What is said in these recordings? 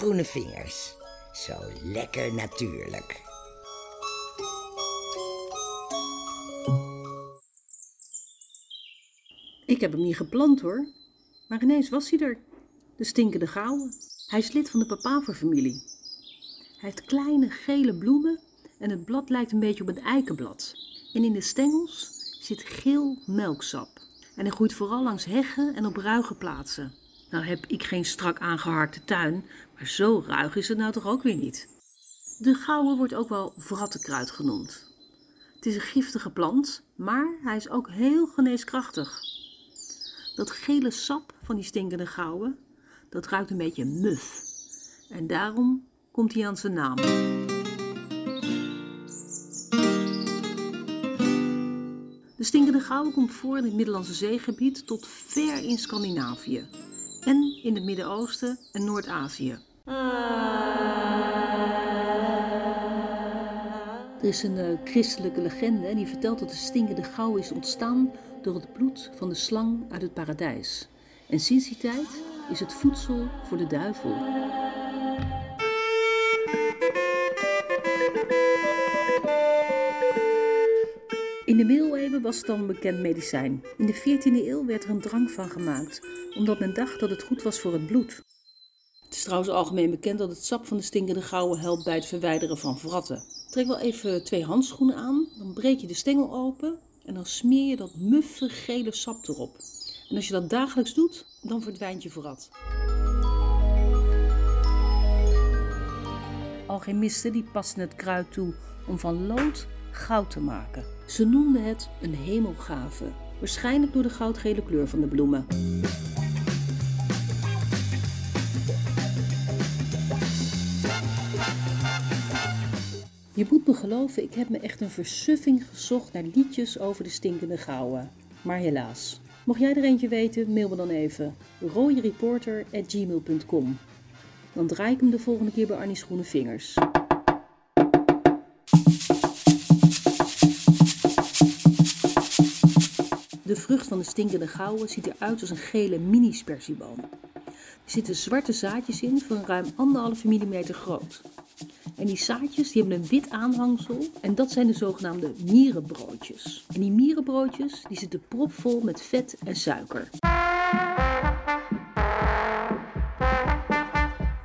Groene vingers. Zo lekker natuurlijk. Ik heb hem niet geplant hoor. Maar ineens was hij er. De stinkende gouden. Hij is lid van de papaverfamilie. Hij heeft kleine gele bloemen en het blad lijkt een beetje op een eikenblad. En in de stengels zit geel melksap. En hij groeit vooral langs heggen en op ruige plaatsen. Nou heb ik geen strak aangeharkte tuin, maar zo ruig is het nou toch ook weer niet. De gouden wordt ook wel vrattenkruid genoemd. Het is een giftige plant, maar hij is ook heel geneeskrachtig. Dat gele sap van die stinkende gouden, dat ruikt een beetje muf. En daarom komt hij aan zijn naam. De stinkende gouden komt voor in het Middellandse zeegebied tot ver in Scandinavië. En in het Midden-Oosten en Noord-Azië. Er is een eh, christelijke legende en die vertelt dat de stinkende gouden is ontstaan door het bloed van de slang uit het paradijs. En sinds die tijd is het voedsel voor de duivel. In de middeleeuwen was het al een bekend medicijn. In de 14e eeuw werd er een drank van gemaakt, omdat men dacht dat het goed was voor het bloed. Het is trouwens algemeen bekend dat het sap van de stinkende gouden helpt bij het verwijderen van wratten. Trek wel even twee handschoenen aan, dan breek je de stengel open en dan smeer je dat muffe gele sap erop. En als je dat dagelijks doet, dan verdwijnt je vrat. Alchemisten die pasten het kruid toe om van lood goud te maken. Ze noemden het een hemelgave, waarschijnlijk door de goudgele kleur van de bloemen. Je moet me geloven, ik heb me echt een versuffing gezocht naar liedjes over de stinkende gouden. Maar helaas. Mocht jij er eentje weten, mail me dan even. rooiereporter.gmail.com Dan draai ik hem de volgende keer bij Arnie's Groene Vingers. Vrucht van de stinkende gouden ziet eruit als een gele mini-spersieboom. Er zitten zwarte zaadjes in van ruim anderhalve millimeter groot. En die zaadjes die hebben een wit aanhangsel en dat zijn de zogenaamde mierenbroodjes. En die mierenbroodjes die zitten propvol met vet en suiker.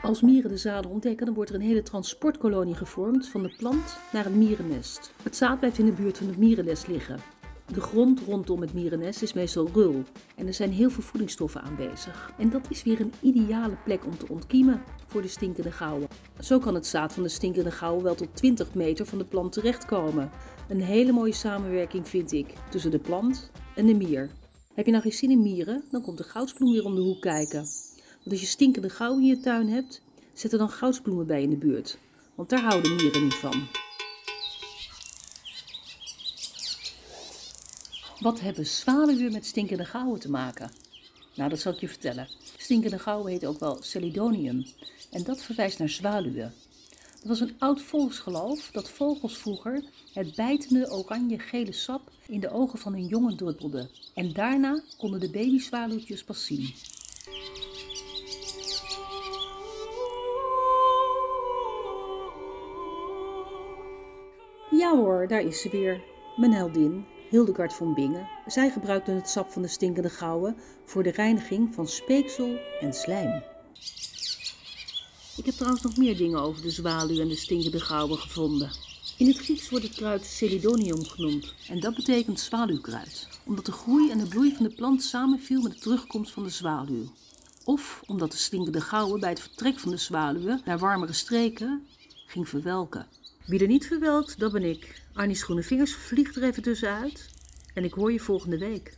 Als mieren de zaden ontdekken, dan wordt er een hele transportkolonie gevormd van de plant naar het mierennest. Het zaad blijft in de buurt van het mierennest liggen. De grond rondom het mierennest is meestal rul en er zijn heel veel voedingsstoffen aanwezig. En dat is weer een ideale plek om te ontkiemen voor de stinkende gouden. Zo kan het zaad van de stinkende gouden wel tot 20 meter van de plant terechtkomen. Een hele mooie samenwerking vind ik tussen de plant en de mier. Heb je nou geen zin in mieren, dan komt de goudsbloem weer om de hoek kijken. Want als je stinkende gouden in je tuin hebt, zet er dan goudsbloemen bij in de buurt. Want daar houden mieren niet van. Wat hebben zwaluwen met stinkende gouden te maken? Nou, dat zal ik je vertellen. Stinkende gouden heet ook wel Celidonium. En dat verwijst naar zwaluwen. Dat was een oud volksgeloof dat vogels vroeger het bijtende oranje-gele sap in de ogen van hun jongen druppelden. En daarna konden de babyzwaluwtjes pas zien. Ja hoor, daar is ze weer. Mijn heldin, Hildegard von Bingen. Zij gebruikte het sap van de stinkende gouden voor de reiniging van speeksel en slijm. Ik heb trouwens nog meer dingen over de zwaluw en de stinkende gouden gevonden. In het Grieks wordt het kruid Celidonium genoemd en dat betekent zwaluwkruid, omdat de groei en de bloei van de plant samenviel met de terugkomst van de zwaluw. Of omdat de stinkende gouden bij het vertrek van de zwaluwen naar warmere streken ging verwelken. Wie er niet verwelkt, dat ben ik. Arnie's groene vingers vliegt er even tussenuit en ik hoor je volgende week.